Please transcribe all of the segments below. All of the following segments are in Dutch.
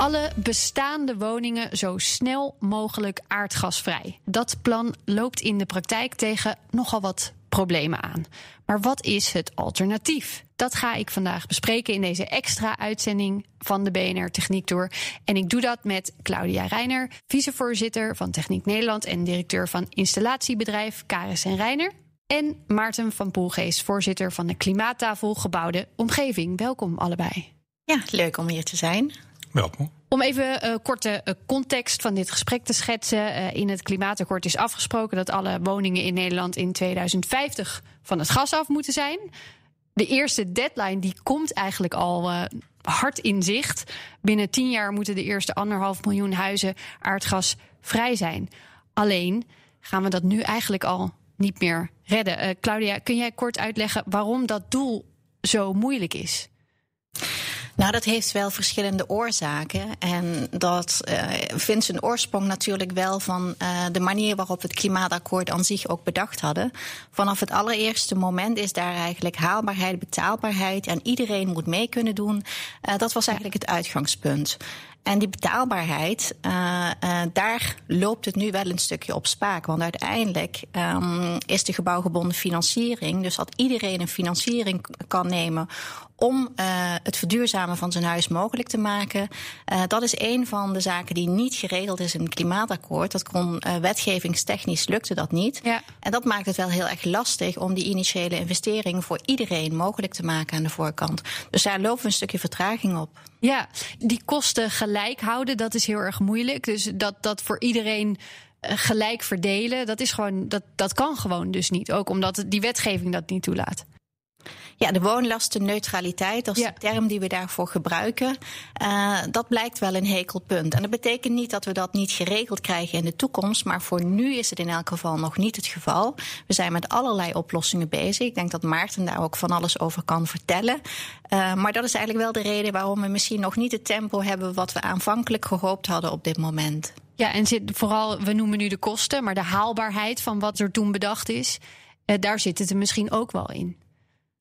alle bestaande woningen zo snel mogelijk aardgasvrij. Dat plan loopt in de praktijk tegen nogal wat problemen aan. Maar wat is het alternatief? Dat ga ik vandaag bespreken in deze extra uitzending van de BNR Techniek Tour. En ik doe dat met Claudia Reiner, vicevoorzitter van Techniek Nederland en directeur van installatiebedrijf Karis en Reiner. En Maarten van Poelgeest, voorzitter van de Klimaattafel Gebouwde Omgeving. Welkom allebei. Ja, leuk om hier te zijn. Welkom. Om even uh, korte uh, context van dit gesprek te schetsen. Uh, in het klimaatakkoord is afgesproken dat alle woningen in Nederland in 2050 van het gas af moeten zijn. De eerste deadline die komt eigenlijk al hard in zicht. Binnen tien jaar moeten de eerste anderhalf miljoen huizen aardgasvrij zijn. Alleen gaan we dat nu eigenlijk al niet meer redden. Claudia, kun jij kort uitleggen waarom dat doel zo moeilijk is? Nou, dat heeft wel verschillende oorzaken. En dat uh, vindt zijn oorsprong natuurlijk wel van uh, de manier waarop we het klimaatakkoord aan zich ook bedacht hadden. Vanaf het allereerste moment is daar eigenlijk haalbaarheid, betaalbaarheid en iedereen moet mee kunnen doen. Uh, dat was eigenlijk het uitgangspunt. En die betaalbaarheid, daar loopt het nu wel een stukje op spaak. Want uiteindelijk um, is de gebouwgebonden financiering, dus dat iedereen een financiering kan nemen om uh, het verduurzamen van zijn huis mogelijk te maken. Uh, dat is een van de zaken die niet geregeld is in het klimaatakkoord. Dat kon uh, wetgevingstechnisch lukte dat niet. Ja. En dat maakt het wel heel erg lastig om die initiële investering voor iedereen mogelijk te maken aan de voorkant. Dus daar lopen we een stukje vertraging op. Ja, die kosten gelijk houden, dat is heel erg moeilijk. Dus dat, dat voor iedereen gelijk verdelen, dat, is gewoon, dat, dat kan gewoon dus niet. Ook omdat die wetgeving dat niet toelaat. Ja, de woonlastenneutraliteit, dat is ja. de term die we daarvoor gebruiken. Uh, dat blijkt wel een hekelpunt. En dat betekent niet dat we dat niet geregeld krijgen in de toekomst. Maar voor nu is het in elk geval nog niet het geval. We zijn met allerlei oplossingen bezig. Ik denk dat Maarten daar ook van alles over kan vertellen. Uh, maar dat is eigenlijk wel de reden waarom we misschien nog niet het tempo hebben wat we aanvankelijk gehoopt hadden op dit moment. Ja, en zit vooral, we noemen nu de kosten, maar de haalbaarheid van wat er toen bedacht is, uh, daar zit het er misschien ook wel in.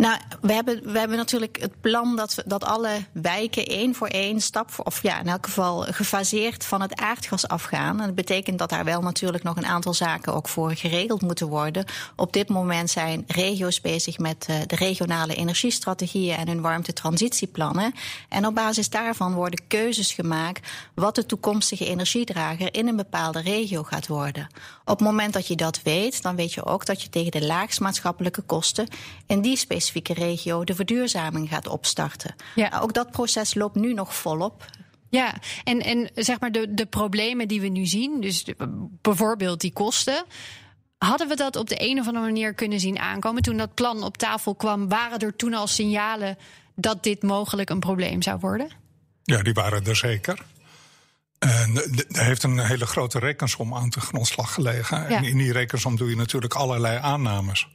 Nou, we hebben, we hebben natuurlijk het plan dat, dat alle wijken één voor één stap, voor, of ja, in elk geval gefaseerd van het aardgas afgaan. En dat betekent dat daar wel natuurlijk nog een aantal zaken ook voor geregeld moeten worden. Op dit moment zijn regio's bezig met uh, de regionale energiestrategieën en hun warmtetransitieplannen. En op basis daarvan worden keuzes gemaakt wat de toekomstige energiedrager in een bepaalde regio gaat worden. Op het moment dat je dat weet, dan weet je ook dat je tegen de laagst maatschappelijke kosten in die specifieke regio de verduurzaming gaat opstarten. Ja. Nou, ook dat proces loopt nu nog volop. Ja, en, en zeg maar de, de problemen die we nu zien, dus de, bijvoorbeeld die kosten. Hadden we dat op de een of andere manier kunnen zien aankomen? Toen dat plan op tafel kwam, waren er toen al signalen dat dit mogelijk een probleem zou worden? Ja, die waren er zeker. En er heeft een hele grote rekensom aan de grondslag gelegen. Ja. En in die rekensom doe je natuurlijk allerlei aannames.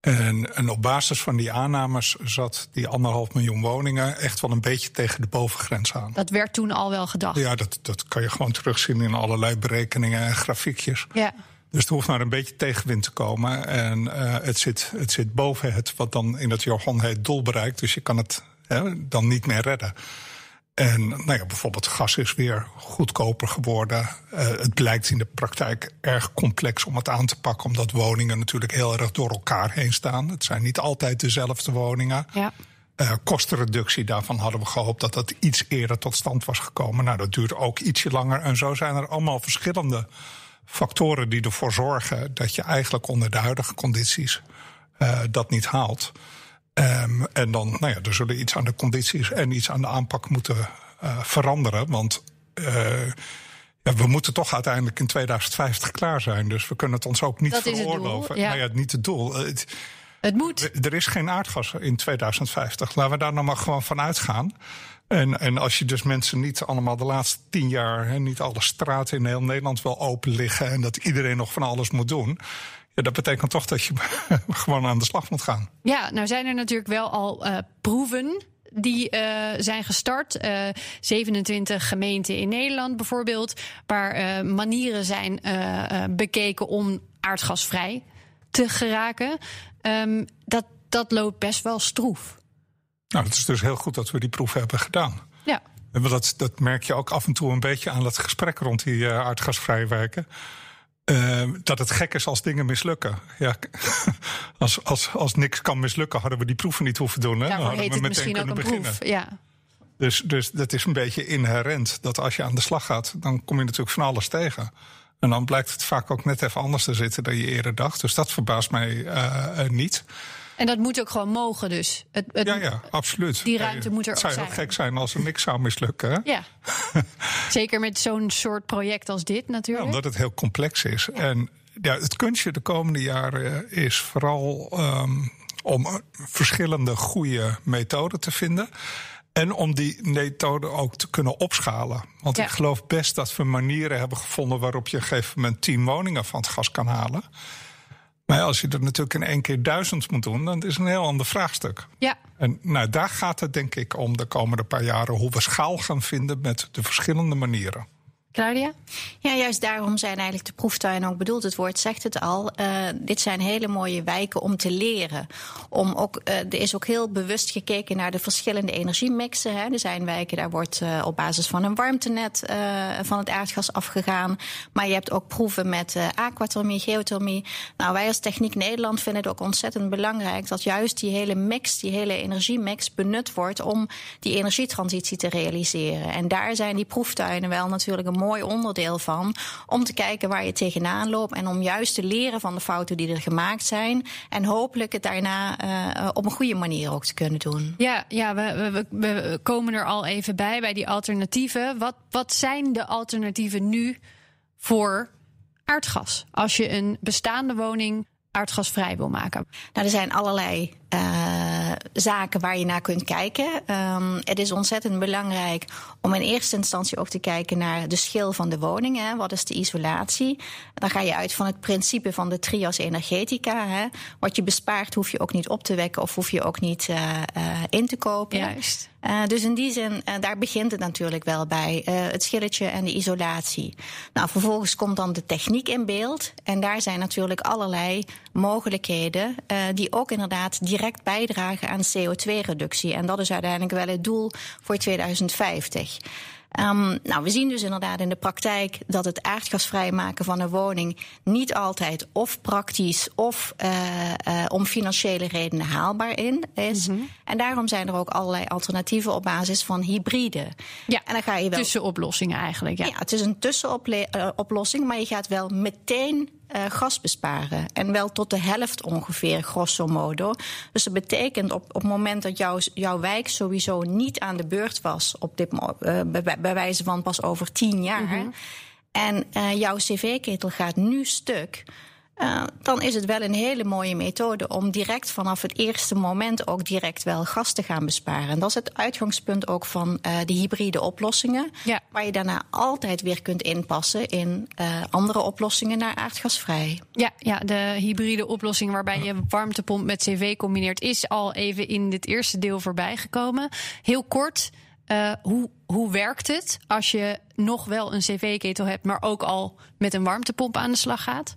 En, en, op basis van die aannames zat die anderhalf miljoen woningen echt wel een beetje tegen de bovengrens aan. Dat werd toen al wel gedacht. Ja, dat, dat kan je gewoon terugzien in allerlei berekeningen en grafiekjes. Ja. Dus er hoeft maar een beetje tegenwind te komen. En uh, het, zit, het zit boven het, wat dan in het jargon heet, doel bereikt. Dus je kan het hè, dan niet meer redden. En nou ja, bijvoorbeeld gas is weer goedkoper geworden. Uh, het blijkt in de praktijk erg complex om het aan te pakken, omdat woningen natuurlijk heel erg door elkaar heen staan. Het zijn niet altijd dezelfde woningen. Ja. Uh, kostenreductie, daarvan hadden we gehoopt dat dat iets eerder tot stand was gekomen. Nou, dat duurt ook ietsje langer. En zo zijn er allemaal verschillende factoren die ervoor zorgen dat je eigenlijk onder de huidige condities uh, dat niet haalt. Um, en dan, nou ja, er zullen iets aan de condities en iets aan de aanpak moeten uh, veranderen. Want uh, ja, we moeten toch uiteindelijk in 2050 klaar zijn. Dus we kunnen het ons ook niet dat veroorloven. Ja. Nou ja, niet het doel. Het, Het moet. Er is geen aardgas in 2050. Laten we daar nog maar gewoon van uitgaan. En, en als je dus mensen niet allemaal de laatste tien jaar, hè, niet alle straten in heel Nederland wel open liggen en dat iedereen nog van alles moet doen. Ja, dat betekent toch dat je gewoon aan de slag moet gaan. Ja, nou zijn er natuurlijk wel al uh, proeven die uh, zijn gestart. Uh, eh, 27 gemeenten in Nederland bijvoorbeeld, waar manieren zijn bekeken om aardgasvrij te geraken. Um, dat, dat loopt best wel stroef. Nou, het is dus heel goed dat we die proef hebben gedaan. Ja. Dat, dat merk je ook af en toe een beetje aan dat gesprek rond die aardgasvrije wijken. Uh, dat het gek is als dingen mislukken. Ja, als, als, als niks kan mislukken, hadden we die proeven niet hoeven doen. Hè? Daarvoor hadden heet we het misschien ook een beginnen. proef. Ja. Dus, dus dat is een beetje inherent. Dat als je aan de slag gaat, dan kom je natuurlijk van alles tegen. En dan blijkt het vaak ook net even anders te zitten dan je eerder dacht. Dus dat verbaast mij uh, niet. En dat moet ook gewoon mogen dus. Het, het, ja, ja, absoluut. Die ruimte moet er ook zijn. Het zou heel gek zijn als er niks zou mislukken. Hè? Ja. Zeker met zo'n soort project als dit natuurlijk. Ja, omdat het heel complex is. En ja, het kunstje de komende jaren is vooral um, om verschillende goede methoden te vinden. En om die methode ook te kunnen opschalen. Want ik geloof best dat we manieren hebben gevonden waarop je op een gegeven moment tien woningen van het gas kan halen. Maar als je er natuurlijk in één keer duizend moet doen, dan is het een heel ander vraagstuk. Ja. En nou, daar gaat het denk ik om de komende paar jaren, hoe we schaal gaan vinden met de verschillende manieren. Claudia? Ja, juist daarom zijn eigenlijk de proeftuinen ook bedoeld. Het woord zegt het al. Uh, dit zijn hele mooie wijken om te leren. Om ook, uh, er is ook heel bewust gekeken naar de verschillende energiemixen. Hè. Er zijn wijken, daar wordt uh, op basis van een warmtenet van het aardgas afgegaan. Maar je hebt ook proeven met aquathermie, geothermie. Nou, wij als Techniek Nederland vinden het ook ontzettend belangrijk dat juist die hele mix, die hele energiemix benut wordt om die energietransitie te realiseren. En daar zijn die proeftuinen wel natuurlijk een mooi onderdeel van. Om te kijken waar je tegenaan loopt. En om juist te leren van de fouten die er gemaakt zijn. En hopelijk het daarna uh, op een goede manier ook te kunnen doen. Ja, ja we, we, we komen er al even bij, bij die alternatieven. Wat, wat zijn de alternatieven nu voor aardgas? Als je een bestaande woning aardgasvrij wil maken? Nou, er zijn allerlei uh, zaken waar je naar kunt kijken. Um, het is ontzettend belangrijk om in eerste instantie ook te kijken naar de schil van de woning. Hè. Wat is de isolatie? Dan ga je uit van het principe van de trias energetica. Hè. Wat je bespaart hoef je ook niet op te wekken of hoef je ook niet uh, uh, in te kopen. Juist. Uh, dus in die zin, uh, daar begint het natuurlijk wel bij. Uh, het schilletje en de isolatie. Nou, vervolgens komt dan de techniek in beeld. En daar zijn natuurlijk allerlei mogelijkheden die ook inderdaad direct bijdragen aan CO2-reductie. En dat is uiteindelijk wel het doel voor 2050. Um, nou, we zien dus inderdaad in de praktijk dat het aardgasvrij maken van een woning niet altijd of praktisch of uh, uh, om financiële redenen haalbaar in is. Mm -hmm. En daarom zijn er ook allerlei alternatieven op basis van hybride. Ja, en dan ga je wel... tussenoplossingen eigenlijk. Ja. ja, het is een tussenoplossing, maar je gaat wel meteen uh, gas besparen. En wel tot de helft ongeveer, grosso modo. Dus dat betekent op, op het moment dat jouw, jouw wijk sowieso niet aan de beurt was, op dit, uh, bij, bij wijze van pas over tien jaar. Mm -hmm. En uh, jouw cv-ketel gaat nu stuk. Uh, dan is het wel een hele mooie methode om direct vanaf het eerste moment ook direct wel gas te gaan besparen. En dat is het uitgangspunt ook van uh, de hybride oplossingen. Ja. Waar je daarna altijd weer kunt inpassen in uh, andere oplossingen naar aardgasvrij. Ja, ja, de hybride oplossing waarbij je warmtepomp met cv combineert, is al even in dit eerste deel voorbij gekomen. Heel kort. Uh, hoe, hoe werkt het als je nog wel een cv-ketel hebt, maar ook al met een warmtepomp aan de slag gaat?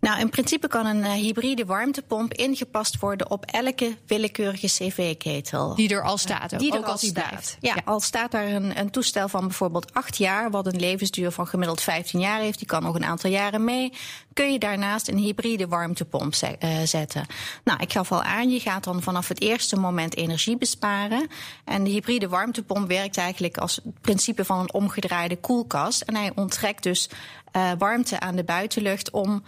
Nou, in principe kan een uh, hybride warmtepomp ingepast worden op elke willekeurige cv-ketel. Die er al staat, die ook er al als die staat. blijft. Ja, ja, al staat daar een, een, toestel van bijvoorbeeld acht jaar, wat een levensduur van gemiddeld 15 jaar heeft, die kan nog een aantal jaren mee, kun je daarnaast een hybride warmtepomp ze uh, zetten. Nou, ik gaf al aan, je gaat dan vanaf het eerste moment energie besparen. En de hybride warmtepomp werkt eigenlijk als het principe van een omgedraaide koelkast. En hij onttrekt dus uh, warmte aan de buitenlucht om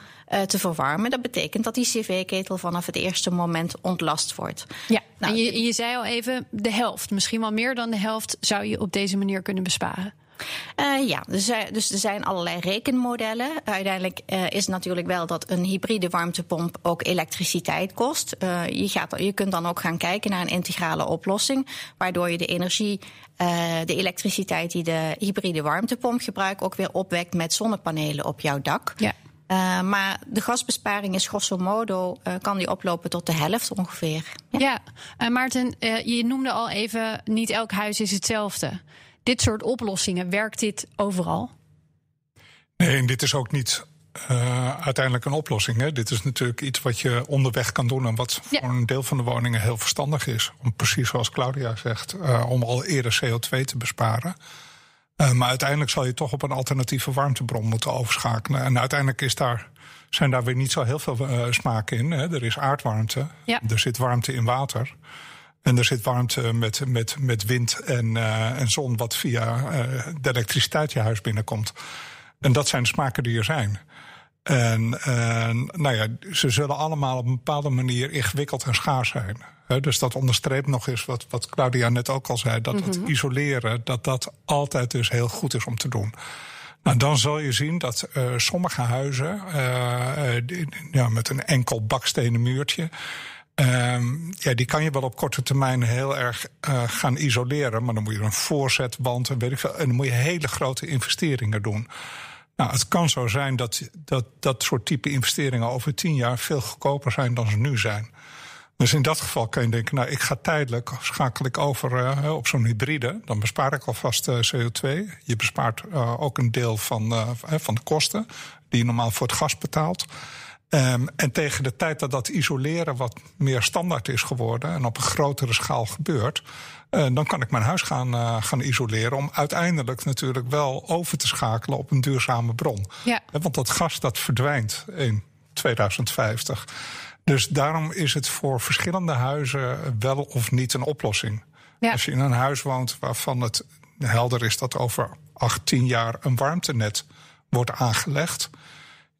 te verwarmen. Dat betekent dat die cv-ketel vanaf het eerste moment ontlast wordt. Ja, nou, en je, je zei al even de helft, misschien wel meer dan de helft, zou je op deze manier kunnen besparen. Uh, ja, dus, dus, er zijn allerlei rekenmodellen. Uiteindelijk uh, is natuurlijk wel dat een hybride warmtepomp ook elektriciteit kost. Uh, je, gaat, je kunt dan ook gaan kijken naar een integrale oplossing, waardoor je de energie, de elektriciteit die de hybride warmtepomp gebruikt, ook weer opwekt met zonnepanelen op jouw dak. Ja. Uh, maar de gasbesparing is grosso modo, uh, kan die oplopen tot de helft ongeveer. Ja, ja. Uh, Maarten, je noemde al even, niet elk huis is hetzelfde dit soort oplossingen, werkt dit overal? Nee, en dit is ook niet uh, uiteindelijk een oplossing. Hè? Dit is natuurlijk iets wat je onderweg kan doen en wat voor een deel van de woningen heel verstandig is. Om precies zoals Claudia zegt, uh, om al eerder CO2 te besparen. Uh, maar uiteindelijk zal je toch op een alternatieve warmtebron moeten overschakelen. En uiteindelijk is daar, zijn daar weer niet zo heel veel smaken in. Hè? Er is aardwarmte, ja. er zit warmte in water. En er zit warmte met, met, met wind en, uh, en zon, wat via uh, de elektriciteit je huis binnenkomt. En dat zijn de smaken die er zijn. En nou ja, ze zullen allemaal op een bepaalde manier ingewikkeld en schaars zijn. He, dus dat onderstreept nog eens wat, wat Claudia net ook al zei: dat het mhm. isoleren, dat dat altijd dus heel goed is om te doen. Nou, dan zal je zien dat uh, sommige huizen uh, ja, met een enkel bakstenen muurtje. Um, ja, die kan je wel op korte termijn heel erg uh, gaan isoleren. Maar dan moet je een voorzetwand en weet ik veel. En dan moet je hele grote investeringen doen. Nou, het kan zo zijn dat dat, dat soort type investeringen over tien jaar veel goedkoper zijn dan ze nu zijn. Dus in dat geval kan je denken, nou, ik ga tijdelijk, schakel ik over uh, op zo'n hybride. Dan bespaar ik alvast uh, CO2. Je bespaart uh, ook een deel van, van de kosten die je normaal voor het gas betaalt. Um, en tegen de tijd dat dat isoleren wat meer standaard is geworden en op een grotere schaal gebeurt, dan kan ik mijn huis gaan, uh, gaan isoleren. Om uiteindelijk natuurlijk wel over te schakelen op een duurzame bron. Ja. Want dat gas dat verdwijnt in 2050. Dus daarom is het voor verschillende huizen wel of niet een oplossing. Ja. Als je in een huis woont waarvan het helder is dat over 18 jaar een warmtenet wordt aangelegd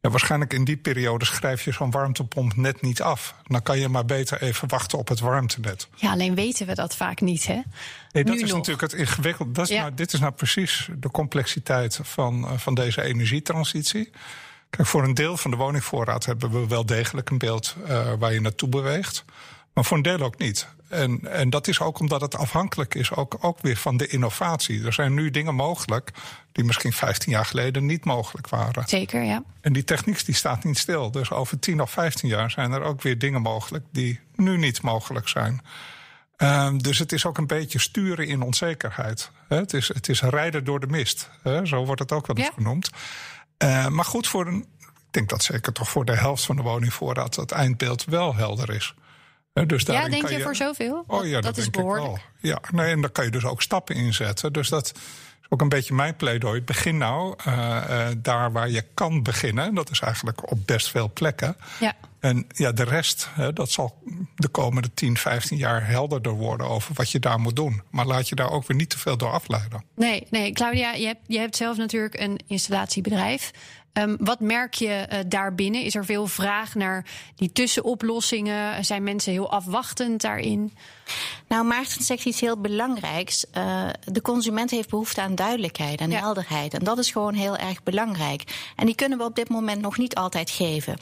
ja, waarschijnlijk in die periode schrijf je zo'n warmtepomp net niet af. Dan kan je maar beter even wachten op het warmtenet. Ja, alleen weten we dat vaak niet, hè? Nee, dat is natuurlijk het ingewikkelde. Dat is nou, dit is nou precies de complexiteit van, eh, van deze energietransitie. Kijk, voor een deel van de woningvoorraad hebben we wel degelijk een beeld uh, waar je naartoe beweegt. Maar voor een deel ook niet. En, en dat is ook omdat het afhankelijk is ook, ook weer van de innovatie. Er zijn nu dingen mogelijk die misschien 15 jaar geleden niet mogelijk waren. Zeker, ja. En die techniek die staat niet stil. Dus over 10 of 15 jaar zijn er ook weer dingen mogelijk die nu niet mogelijk zijn. Um, dus het is ook een beetje sturen in onzekerheid. Het is, het is rijden door de mist. Zo wordt het ook wel eens ja. genoemd. Uh, maar goed, voor een, ik denk dat zeker toch voor de helft van de woningvoorraad het eindbeeld wel helder is. Dus ja, denk je, voor zoveel? Oh ja, dat, dat is behoorlijk. Ja, nee, en daar kan je dus ook stappen in zetten. Dus dat is ook een beetje mijn pleidooi. Begin nou uh, uh, daar waar je kan beginnen. Dat is eigenlijk op best veel plekken. Ja. En ja, de rest, hè, dat zal de komende 10, 15 jaar helderder worden over wat je daar moet doen. Maar laat je daar ook weer niet te veel door afleiden. Nee, nee, Claudia, je hebt, je hebt zelf natuurlijk een installatiebedrijf. Um, wat merk je uh, daarbinnen? Is er veel vraag naar die tussenoplossingen? Zijn mensen heel afwachtend daarin? Nou, Maarten zegt iets heel belangrijks. Uh, de consument heeft behoefte aan duidelijkheid en ja. helderheid. En dat is gewoon heel erg belangrijk. En die kunnen we op dit moment nog niet altijd geven.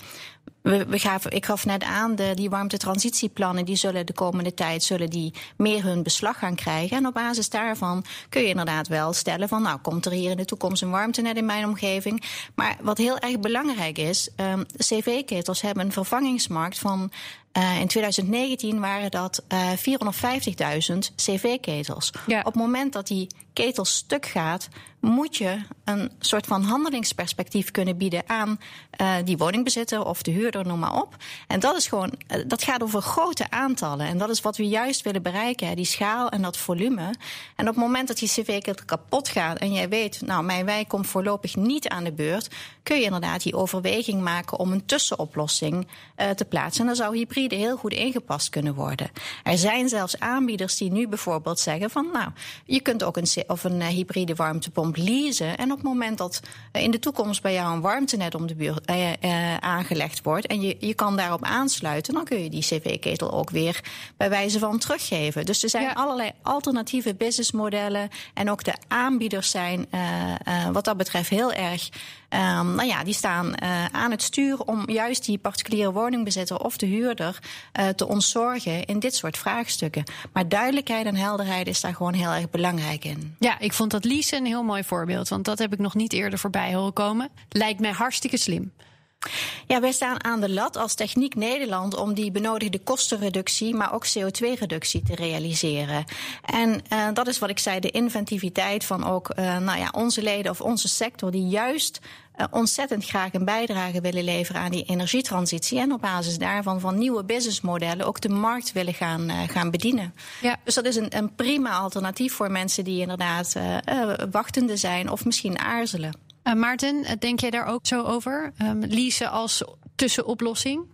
We, we gaven, ik gaf net aan, de, die warmtetransitieplannen die zullen de komende tijd zullen die meer hun beslag gaan krijgen. En op basis daarvan kun je inderdaad wel stellen van nou komt er hier in de toekomst een warmtenet in mijn omgeving. Maar wat heel erg belangrijk is, um, cv-ketels hebben een vervangingsmarkt van uh, in 2019 waren dat uh, 450.000 cv-ketels. Ja. Op het moment dat die ketel stuk gaat, moet je een soort van handelingsperspectief kunnen bieden aan uh, die woningbezitter of de huurder, noem maar op. En dat is gewoon, uh, dat gaat over grote aantallen. En dat is wat we juist willen bereiken, hè, die schaal en dat volume. En op het moment dat die cv-ketel kapot gaat en jij weet, nou, mijn wijk komt voorlopig niet aan de beurt, kun je inderdaad die overweging maken om een tussenoplossing uh, te plaatsen. En dan zou hybride heel goed ingepast kunnen worden. Er zijn zelfs aanbieders die nu bijvoorbeeld zeggen van, nou, je kunt ook een of een hybride warmtepomp leasen. En op het moment dat in de toekomst bij jou een warmtenet om de buurt aangelegd wordt en je, je kan daarop aansluiten, dan kun je die cv-ketel ook weer bij wijze van teruggeven. Dus er zijn allerlei alternatieve businessmodellen en ook de aanbieders zijn wat dat betreft heel erg Um, nou ja, die staan aan het stuur om juist die particuliere woningbezitter of de huurder te ontzorgen in dit soort vraagstukken. Maar duidelijkheid en helderheid is daar gewoon heel erg belangrijk in. Ja, ik vond dat Lies een heel mooi voorbeeld, want dat heb ik nog niet eerder voorbij horen komen. Lijkt mij hartstikke slim. Ja, wij staan aan de lat als Techniek Nederland om die benodigde kostenreductie, maar ook CO2-reductie te realiseren. En uh, dat is wat ik zei, de inventiviteit van ook uh, nou ja, onze leden of onze sector, die juist ontzettend graag een bijdrage willen leveren aan die energietransitie. En op basis daarvan van nieuwe businessmodellen ook de markt willen gaan, gaan bedienen. Ja. Dus dat is een, een prima alternatief voor mensen die inderdaad wachtende zijn of misschien aarzelen. Uh, Maarten, eh, denk jij daar ook zo over? Um, leasen als tussenoplossing?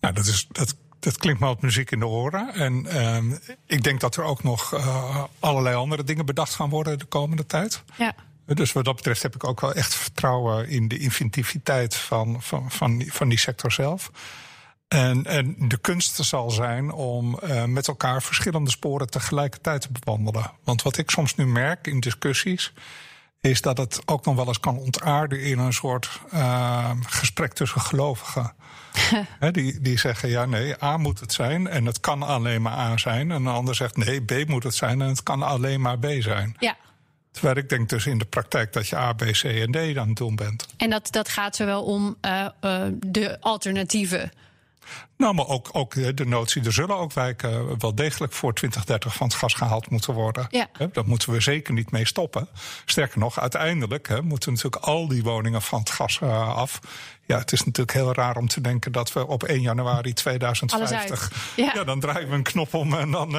Nou, dat, is, dat, dat klinkt me als muziek in de oren. En um, ik denk dat er ook nog uh, allerlei andere dingen bedacht gaan worden de komende tijd. Ja. Dus wat dat betreft heb ik ook wel echt vertrouwen in de inventiviteit van, van, van, die, van die sector zelf. En, en de kunst zal zijn om uh, met elkaar verschillende sporen tegelijkertijd te bewandelen. Want wat ik soms nu merk in discussies is dat het ook nog wel eens kan ontaarden in een soort uh, gesprek tussen gelovigen. die, die zeggen ja, nee, A moet het zijn en het kan alleen maar A zijn. En een ander zegt nee, B moet het zijn en het kan alleen maar B zijn. Ja. Terwijl ik denk dus in de praktijk dat je A, B, C en D aan het doen bent. En dat, dat gaat zowel om uh, uh, de alternatieven nou, maar ook, ook de notie, er zullen ook wijken wel degelijk voor 2030 van het gas gehaald moeten worden. Ja. Daar moeten we zeker niet mee stoppen. Sterker nog, uiteindelijk he, moeten natuurlijk al die woningen van het gas af. Ja, het is natuurlijk heel raar om te denken dat we op 1 januari 2050. Ja. ja. dan draaien we een knop om en dan,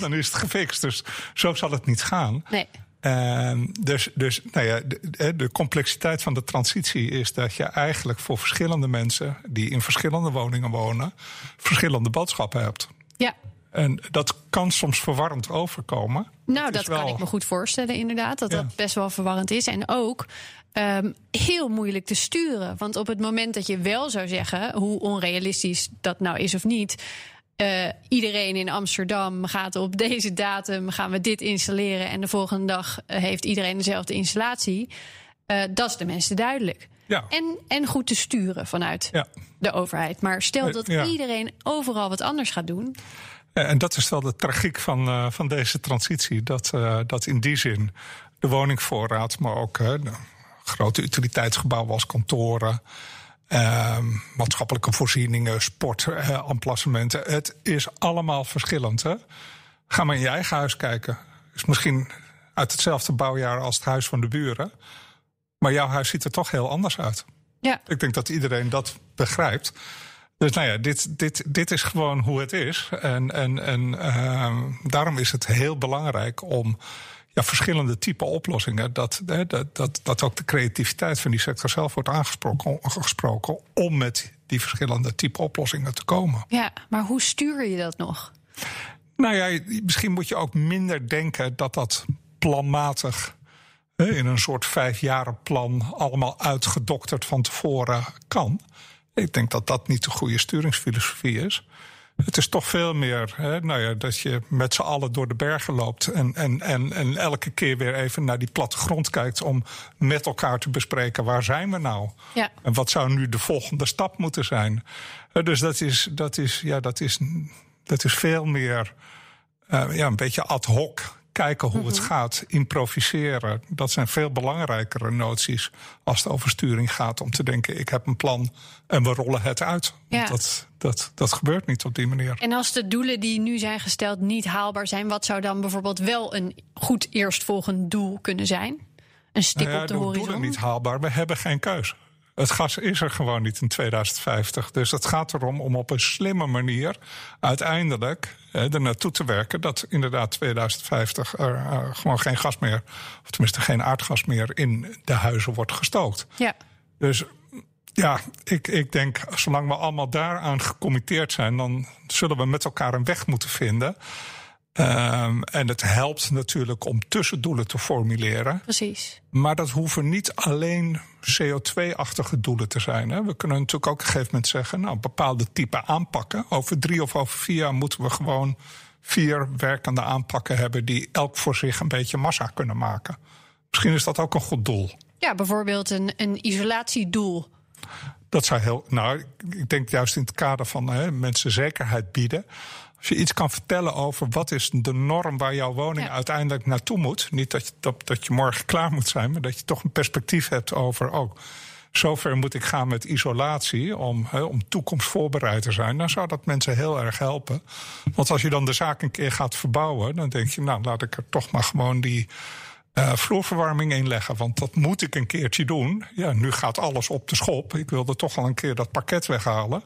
dan is het gefixt. Dus zo zal het niet gaan. Nee. Uh, dus dus nou ja, de, de, complexiteit van de transitie is dat je eigenlijk voor verschillende mensen die in verschillende woningen wonen, verschillende boodschappen hebt. Ja. En dat kan soms verwarrend overkomen. Nou, dat kan ik me goed voorstellen, inderdaad. Dat dat best wel verwarrend is. En ook um, heel moeilijk te sturen. Want op het moment dat je wel zou zeggen, hoe onrealistisch dat nou is of niet uh, iedereen in Amsterdam gaat op deze datum gaan we dit installeren en de volgende dag eh, heeft iedereen dezelfde installatie. Uh, dat is de mensen duidelijk. Ja. En, en goed te sturen vanuit ja. de overheid. Maar stel dat iedereen overal wat anders gaat doen. En dat is wel de tragiek van, uh, van deze transitie. Dat, uh, dat in die zin de woningvoorraad, maar ook grote utiliteitsgebouwen als kantoren. Uh, maatschappelijke voorzieningen, sport, uh, Het is allemaal verschillend. Hè? Ga maar in je eigen huis kijken. Is misschien uit hetzelfde bouwjaar als het huis van de buren. Maar jouw huis ziet er toch heel anders uit. Ja. Ik denk dat iedereen dat begrijpt. Dus nou ja, dit, dit, dit is gewoon hoe het is. En, en, en uh, daarom is het heel belangrijk om ja, verschillende type oplossingen. Dat, dat, dat, dat ook de creativiteit van die sector zelf wordt aangesproken gesproken om met die verschillende type oplossingen te komen. Ja, maar hoe stuur je dat nog? Nou ja, misschien moet je ook minder denken dat dat planmatig in een soort vijfjarenplan allemaal uitgedokterd van tevoren kan. Ik denk dat dat niet de goede sturingsfilosofie is. Het is toch veel meer hè, nou ja, dat je met z'n allen door de bergen loopt. En, en, en, en elke keer weer even naar die plattegrond kijkt. om met elkaar te bespreken waar zijn we nou? Ja. En wat zou nu de volgende stap moeten zijn? Dus dat is, dat is, ja, dat is, dat is veel meer uh, ja, een beetje ad hoc kijken hoe het mhm. gaat, improviseren. Dat zijn veel belangrijkere noties als het over sturing gaat. Om te denken, ik heb een plan en we rollen het uit. Ja. Dat, dat, dat gebeurt niet op die manier. En als de doelen die nu zijn gesteld niet haalbaar zijn... wat zou dan bijvoorbeeld wel een goed eerstvolgend doel kunnen zijn? Een stip nou op de, de horizon? doelen niet haalbaar, we hebben geen keuze. Het gas is er gewoon niet in 2050. Dus het gaat erom om op een slimme manier uiteindelijk eh, er naartoe te werken dat inderdaad 2050 er uh, gewoon geen gas meer, of tenminste geen aardgas meer in de huizen wordt gestookt. Ja. Dus ja, ik, ik denk, zolang we allemaal daaraan gecommitteerd zijn, dan zullen we met elkaar een weg moeten vinden. Um, en het helpt natuurlijk om tussendoelen te formuleren. Precies. Maar dat hoeven niet alleen CO2-achtige doelen te zijn. Hè. We kunnen natuurlijk ook op een gegeven moment zeggen: nou, bepaalde type aanpakken. Over drie of over vier jaar moeten we gewoon vier werkende aanpakken hebben die elk voor zich een beetje massa kunnen maken. Misschien is dat ook een goed doel. Ja, bijvoorbeeld een, een isolatiedoel. Dat zou heel. Nou, ik denk juist in het kader van hè, mensen zekerheid bieden. Als je iets kan vertellen over wat is de norm waar jouw woning uiteindelijk naartoe moet. Niet dat je, dat, dat je morgen klaar moet zijn, maar dat je toch een perspectief hebt over. Oh, zover moet ik gaan met isolatie om, he, om toekomstvoorbereid te zijn. Dan zou dat mensen heel erg helpen. Want als je dan de zaak een keer gaat verbouwen, dan denk je, nou laat ik er toch maar gewoon die uh, vloerverwarming inleggen. Want dat moet ik een keertje doen. Ja, nu gaat alles op de schop. Ik wilde toch al een keer dat pakket weghalen.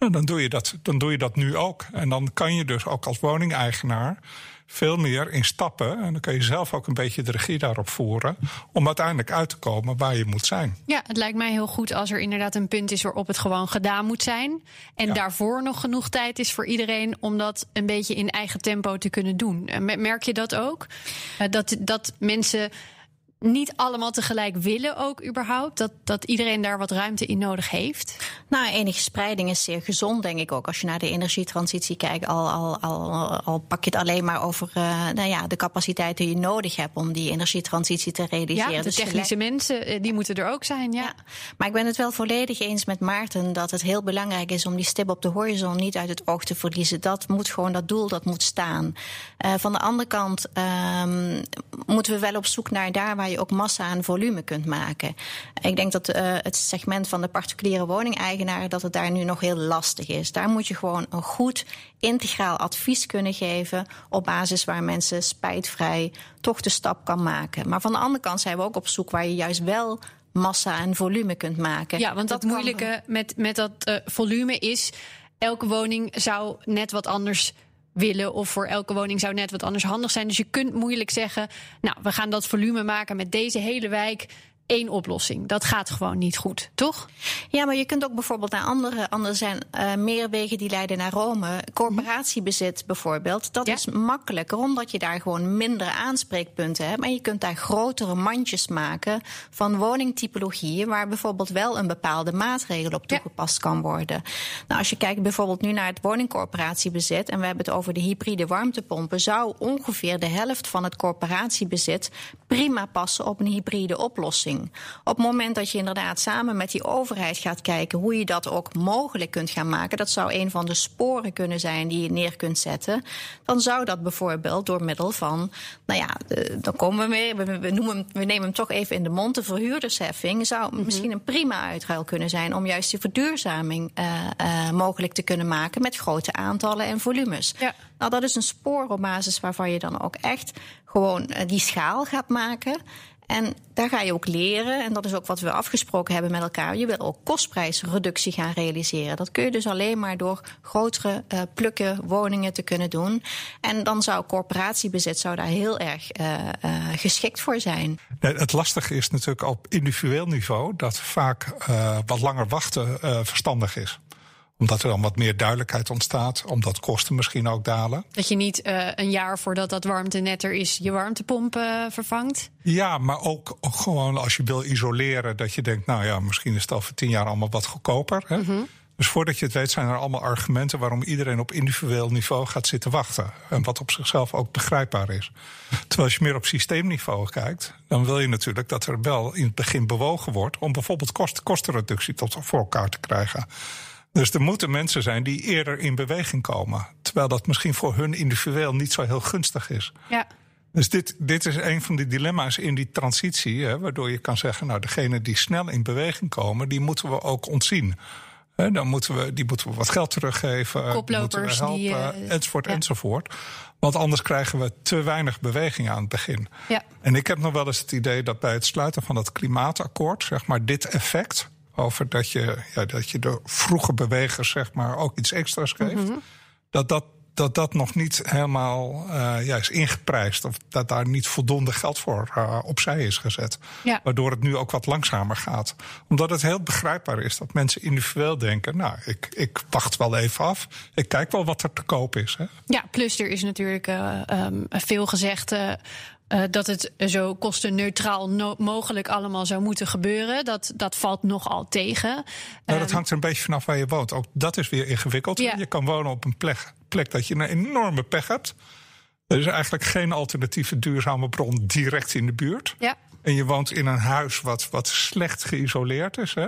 Nou, dan doe je dat, dan doe je dat nu ook. En dan kan je dus ook als woningeigenaar veel meer in stappen. En dan kun je zelf ook een beetje de regie daarop voeren. Om uiteindelijk uit te komen waar je moet zijn. Ja, het lijkt mij heel goed als er inderdaad een punt is waarop het gewoon gedaan moet zijn. En daarvoor nog genoeg tijd is voor iedereen om dat een beetje in eigen tempo te kunnen doen. Merk je dat ook? Eh, dat, dat mensen niet allemaal tegelijk willen ook überhaupt? Dat, dat iedereen daar wat ruimte in nodig heeft? Nou, enige spreiding is zeer gezond, denk ik ook. Als je naar de energietransitie kijkt, al, al, al, al pak je het alleen maar over uh, nou ja, de capaciteiten die je nodig hebt om die energietransitie te realiseren. Ja, de dus technische mensen, eh, die moeten er ook zijn. Ja. ja. Maar ik ben het wel volledig eens met Maarten dat het heel belangrijk is om die stip op de horizon niet uit het oog te verliezen. Dat moet gewoon dat doel, dat moet staan. Uh, van de andere kant um, moeten we wel op zoek naar daar waar je ook massa en volume kunt maken. Ik denk dat uh, het segment van de particuliere woningeigenaar dat het daar nu nog heel lastig is. Daar moet je gewoon een goed integraal advies kunnen geven op basis waar mensen spijtvrij toch de stap kan maken. Maar van de andere kant zijn we ook op zoek waar je juist wel massa en volume kunt maken. Ja, want dat, moeilijke met, met dat uh, volume is elke woning zou net wat anders willen of voor elke woning zou net wat anders handig zijn. Dus je kunt moeilijk zeggen, nou, we gaan dat volume maken met deze hele wijk één oplossing. Dat gaat gewoon niet goed, toch? Ja, maar je kunt ook bijvoorbeeld naar andere. Andere zijn uh, meer wegen die leiden naar Rome. Corporatiebezit bijvoorbeeld. Dat is makkelijker, omdat je daar gewoon mindere aanspreekpunten hebt. En je kunt daar grotere mandjes maken van woningtypologieën. waar bijvoorbeeld wel een bepaalde maatregel op toegepast kan worden. Nou, als je kijkt bijvoorbeeld nu naar het woningcorporatiebezit. en we hebben het over de hybride warmtepompen. zou ongeveer de helft van het corporatiebezit prima passen op een hybride oplossing. Op het moment dat je inderdaad samen met die overheid gaat kijken hoe je dat ook mogelijk kunt gaan maken, dat zou een van de sporen kunnen zijn die je neer kunt zetten, dan zou dat bijvoorbeeld door middel van, nou ja, dan komen we mee, we, noemen, we nemen hem toch even in de mond, de verhuurdersheffing, zou mhm. misschien een prima uitruil kunnen zijn om juist die verduurzaming uh, uh, mogelijk te kunnen maken met grote aantallen en volumes. Ja. Nou, dat is een spoor op basis waarvan je dan ook echt gewoon uh, die schaal gaat maken. En daar ga je ook leren. En dat is ook wat we afgesproken hebben met elkaar. Je wil ook kostprijsreductie gaan realiseren. Dat kun je dus alleen maar door grotere uh, plukken woningen te kunnen doen. En dan zou corporatiebezit zou daar heel erg uh, uh, geschikt voor zijn. het lastige is natuurlijk op individueel niveau dat vaak wat langer wachten verstandig is omdat er dan wat meer duidelijkheid ontstaat. Omdat kosten misschien ook dalen. Dat je niet uh, een jaar voordat dat warmtenet er is, je warmtepomp uh, vervangt? Ja, maar ook, ook, gewoon als je wil isoleren. Dat je denkt, nou ja, misschien is het over tien jaar allemaal wat goedkoper. Hè? Mm -hmm. Dus voordat je het weet zijn er allemaal argumenten waarom iedereen op individueel niveau gaat zitten wachten. En wat op zichzelf ook begrijpbaar is. Terwijl als je meer op systeemniveau kijkt, dan wil je natuurlijk dat er wel in het begin bewogen wordt om bijvoorbeeld kost, kostenreductie tot voor elkaar te krijgen. Dus er moeten mensen zijn die eerder in beweging komen. Terwijl dat misschien voor hun individueel niet zo heel gunstig is. Ja. Dus dit, dit is een van die dilemma's in die transitie. Hè, waardoor je kan zeggen, nou, degene die snel in beweging komen, die moeten we ook ontzien. He, dan moeten we, die moeten we wat geld teruggeven. Koplopers helpen, die, uh, enzovoort, ja. enzovoort. Want anders krijgen we te weinig beweging aan het begin. Ja. En ik heb nog wel eens het idee dat bij het sluiten van dat klimaatakkoord, zeg maar, dit effect over dat je, ja, dat je de vroege bewegers zeg maar, ook iets extra's geeft. Mhm. Dat dat dat dat nog niet helemaal uh, ja, is ingeprijsd. Of dat daar niet voldoende geld voor uh, opzij is gezet. Ja. Waardoor het nu ook wat langzamer gaat. Omdat het heel begrijpbaar is dat mensen individueel denken: Nou, ik, ik wacht wel even af. Ik kijk wel wat er te koop is. Hè. Ja, plus er is natuurlijk uh, um, veel gezegd. Uh, dat het zo kostenneutraal no mogelijk allemaal zou moeten gebeuren. Dat, dat valt nogal tegen. Nou, dat ehm, hangt er een beetje vanaf waar je woont. Ook dat is weer ingewikkeld. Ja. Je kan wonen op een plek, plek dat je een enorme pech hebt. Er is eigenlijk geen alternatieve duurzame bron direct in de buurt. Ja. En je woont in een huis wat, wat slecht geïsoleerd is. Hè?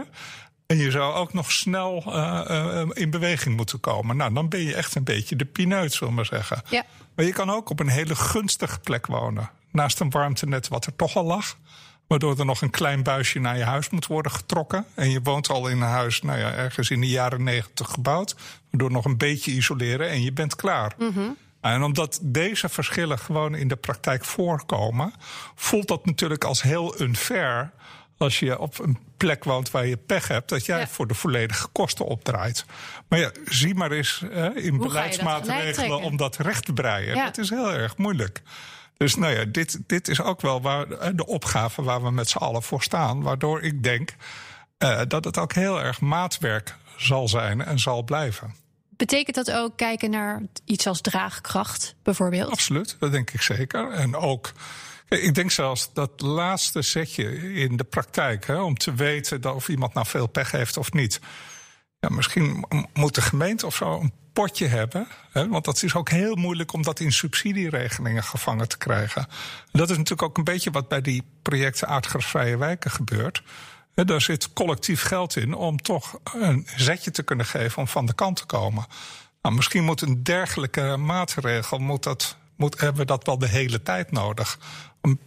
En je zou ook nog snel uh, uh, in beweging moeten komen. Nou, dan ben je echt een beetje de pineut, zullen we maar zeggen. Ja. Maar je kan ook op een hele gunstige plek wonen naast een warmtenet wat er toch al lag. Waardoor er nog een klein buisje naar je huis moet worden getrokken. En je woont al in een huis, nou ja, ergens in de jaren negentig gebouwd. Waardoor nog een beetje isoleren en je bent klaar. Mm En omdat deze verschillen gewoon in de praktijk voorkomen, voelt dat natuurlijk als heel unfair. Als je op een plek woont waar je pech hebt, dat jij voor de volledige kosten opdraait. Maar ja, zie maar eens in beleidsmaatregelen om dat recht te breien. Ja. Dat is heel erg moeilijk. Dus nou ja, dit, dit is ook wel waar, eh, de opgave waar we met z'n allen voor staan. Waardoor ik denk uh, dat het ook heel erg maatwerk zal zijn en zal blijven. Betekent dat ook kijken naar iets als draagkracht, bijvoorbeeld? Absoluut, dat denk ik zeker. En ook. Ik denk zelfs dat laatste setje in de praktijk, hè, om te weten of iemand nou veel pech heeft of niet. Ja, misschien moet de gemeente of zo een potje hebben. Hè, want dat is ook heel moeilijk om dat in subsidieregelingen gevangen te krijgen. Dat is natuurlijk ook een beetje wat bij die projecten aardgasvrije wijken gebeurt. Daar zit collectief geld in om toch een zetje te kunnen geven om van de kant te komen. Nou, misschien moet een dergelijke maatregel, moet dat, moet, hebben we dat wel de hele tijd nodig. Om,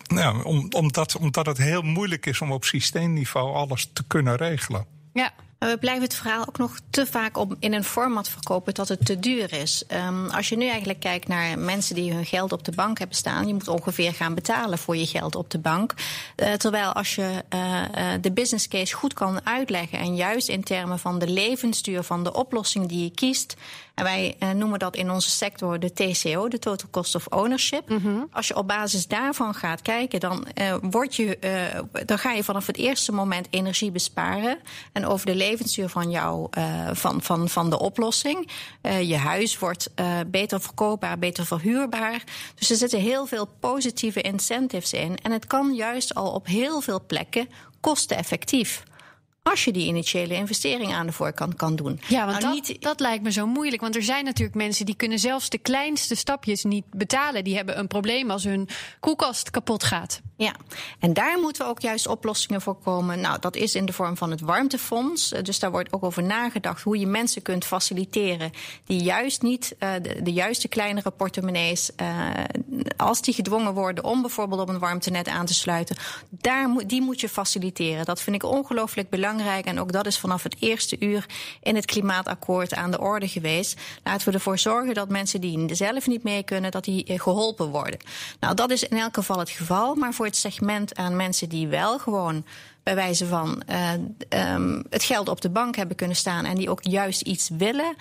om, omdat, omdat het heel moeilijk is om op systeemniveau alles te kunnen regelen. Ja, maar we blijven het verhaal ook nog te vaak op, in een format verkopen dat het te duur is. Um, als je nu eigenlijk kijkt naar mensen die hun geld op de bank hebben staan, je moet ongeveer gaan betalen voor je geld op de bank. Uh, terwijl als je uh, de business case goed kan uitleggen en juist in termen van de levensduur van de oplossing die je kiest, en wij uh, noemen dat in onze sector de TCO, de Total Cost of Ownership. Mm -hmm. Als je op basis daarvan gaat kijken, dan, word je, dan ga je vanaf het eerste moment energie besparen. En over de levensduur van, jou, van, van, van de oplossing. je huis wordt beter verkoopbaar, beter verhuurbaar. Dus er zitten heel veel positieve incentives in. En het kan juist al op heel veel plekken kosteneffectief als je die initiële investering aan de voorkant kan doen. Ja, want nou, dat, niet... dat lijkt me zo moeilijk. Want er zijn natuurlijk mensen die kunnen zelfs de kleinste stapjes niet betalen. Die hebben een probleem als hun koelkast kapot gaat. Ja, en daar moeten we ook juist oplossingen voor komen. Nou, dat is in de vorm van het warmtefonds. Eh, dus daar wordt ook over nagedacht hoe je mensen kunt faciliteren die juist niet uh, de, juiste kleinere portemonnees, uh, als die gedwongen worden om bijvoorbeeld op een warmtenet aan te sluiten, daar die moet je faciliteren. Dat vind ik ongelooflijk belangrijk. En ook dat is vanaf het eerste uur in het klimaatakkoord aan de orde geweest. Laten we ervoor zorgen dat mensen die zelf niet mee kunnen, dat die geholpen worden. Nou, dat is in elk geval het geval. Maar voor het segment aan mensen die wel gewoon bij wijze van uh, um, het geld op de bank hebben kunnen staan en die ook juist iets willen.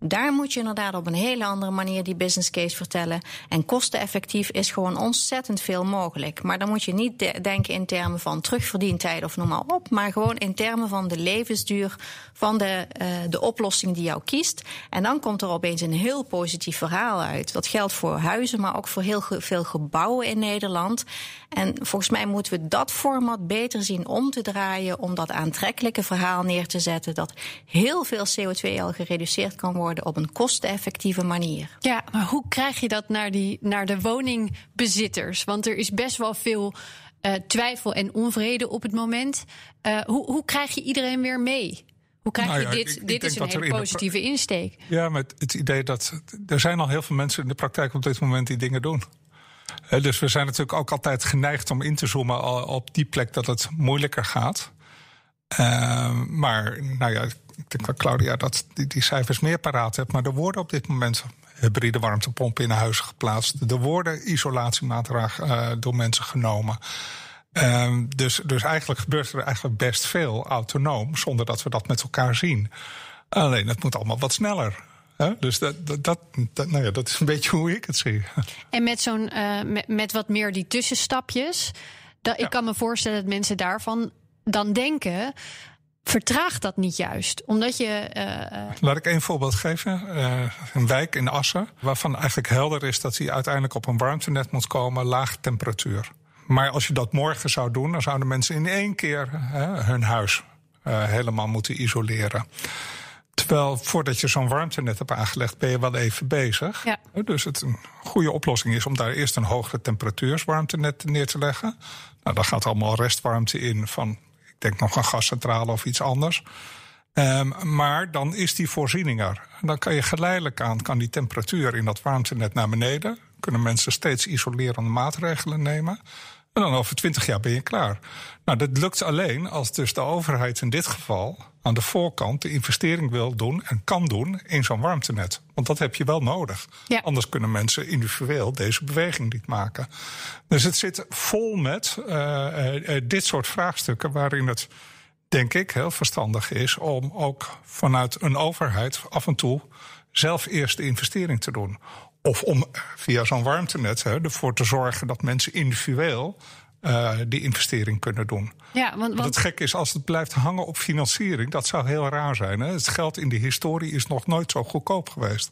Daar moet je inderdaad op een hele andere manier die business case vertellen. En kosteneffectief is gewoon ontzettend veel mogelijk. Maar dan moet je niet de denken in termen van terugverdientijd of noem maar op. Maar gewoon in termen van de levensduur van de, uh, de oplossing die jou kiest. En dan komt er opeens een heel positief verhaal uit. Dat geldt voor huizen, maar ook voor heel veel gebouwen in Nederland. En volgens mij moeten we dat format beter zien om te draaien. Om dat aantrekkelijke verhaal neer te zetten. Dat heel veel CO2 al gereduceerd kan worden op een kosteneffectieve manier. Ja, maar hoe krijg je dat naar, die, naar de woningbezitters? Want er is best wel veel uh, twijfel en onvrede op het moment. Uh, hoe, hoe krijg je iedereen weer mee? Hoe krijg nou ja, je dit? Ik, dit is een hele positieve insteek. Ja, met het idee dat er zijn al heel veel mensen in de praktijk op dit moment die dingen doen. Dus we zijn natuurlijk ook altijd geneigd om in te zoomen op die plek dat het moeilijker gaat. Uh, maar nou ja, ik denk dat Claudia dat die, die cijfers meer paraat hebt. Maar er worden op dit moment hybride warmtepompen in huizen geplaatst. Er worden isolatiemaatregelen uh, door mensen genomen. Uh, dus, dus eigenlijk gebeurt er eigenlijk best veel autonoom, zonder dat we dat met elkaar zien. Alleen het moet allemaal wat sneller. Dus dat, dat, dat, nou ja, dat is een beetje hoe ik het zie. En met, zo'n, uh, met, met, wat meer die tussenstapjes. Dat, Ik kan me voorstellen dat mensen daarvan dan denken. Vertraagt dat niet juist? Omdat je. Uh, Laat ik één voorbeeld geven. Uh, een wijk in Assen, waarvan eigenlijk helder is dat hij uiteindelijk op een warmtenet moet komen, laag temperatuur. Maar als je dat morgen zou doen, dan zouden mensen in één keer hun huis helemaal moeten isoleren. Terwijl voordat je zo'n warmtenet hebt aangelegd, ben je wel even bezig. Ja. Dus het een goede oplossing is om daar eerst een hogere temperatuurswarmtenet neer te leggen. Nou, daar gaat allemaal restwarmte in van, ik denk nog een gascentrale of iets anders. Um, maar dan is die voorziening er. Dan kan je geleidelijk aan, kan die temperatuur in dat warmtenet naar beneden. Kunnen mensen steeds isolerende maatregelen nemen. En dan over twintig jaar ben je klaar. Nou, dat lukt alleen als dus de overheid in dit geval aan de voorkant de investering wil doen en kan doen in zo'n warmtenet. Want dat heb je wel nodig. Anders kunnen mensen individueel deze beweging niet maken. Dus het zit vol met uh, uh, dit soort vraagstukken waarin het, denk ik, heel verstandig is om ook vanuit een overheid af en toe zelf eerst de investering te doen. Of om via zo'n warmtenet hè, ervoor te zorgen dat mensen individueel uh, die investering kunnen doen. Ja, want, want... Het gek is, als het blijft hangen op financiering, dat zou heel raar zijn. Hè? Het geld in de historie is nog nooit zo goedkoop geweest.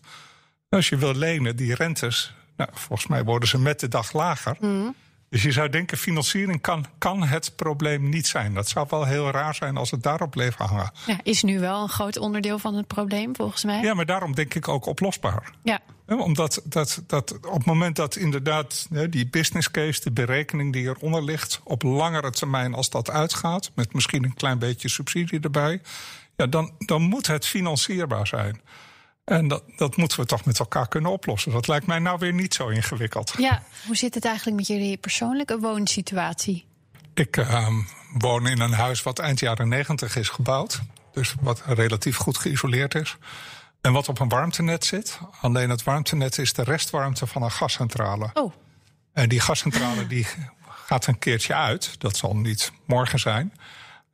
Als je wil lenen, die rentes, nou, volgens mij worden ze met de dag lager. Mm. Dus je zou denken, financiering kan, kan het probleem niet zijn. Dat zou wel heel raar zijn als het daarop bleef hangen. Ja, is nu wel een groot onderdeel van het probleem, volgens mij. Ja, maar daarom denk ik ook oplosbaar. Ja. Omdat dat, dat op het moment dat inderdaad die business case, de berekening die eronder ligt, op langere termijn als dat uitgaat, met misschien een klein beetje subsidie erbij, ja, dan, dan moet het financierbaar zijn. En dat, dat moeten we toch met elkaar kunnen oplossen. Dat lijkt mij nou weer niet zo ingewikkeld. Ja, hoe zit het eigenlijk met jullie persoonlijke woonsituatie? Ik uh, woon in een huis wat eind jaren negentig is gebouwd. Dus wat relatief goed geïsoleerd is. En wat op een warmtenet zit. Alleen het warmtenet is de restwarmte van een gascentrale. Oh. En die gascentrale die gaat een keertje uit. Dat zal niet morgen zijn.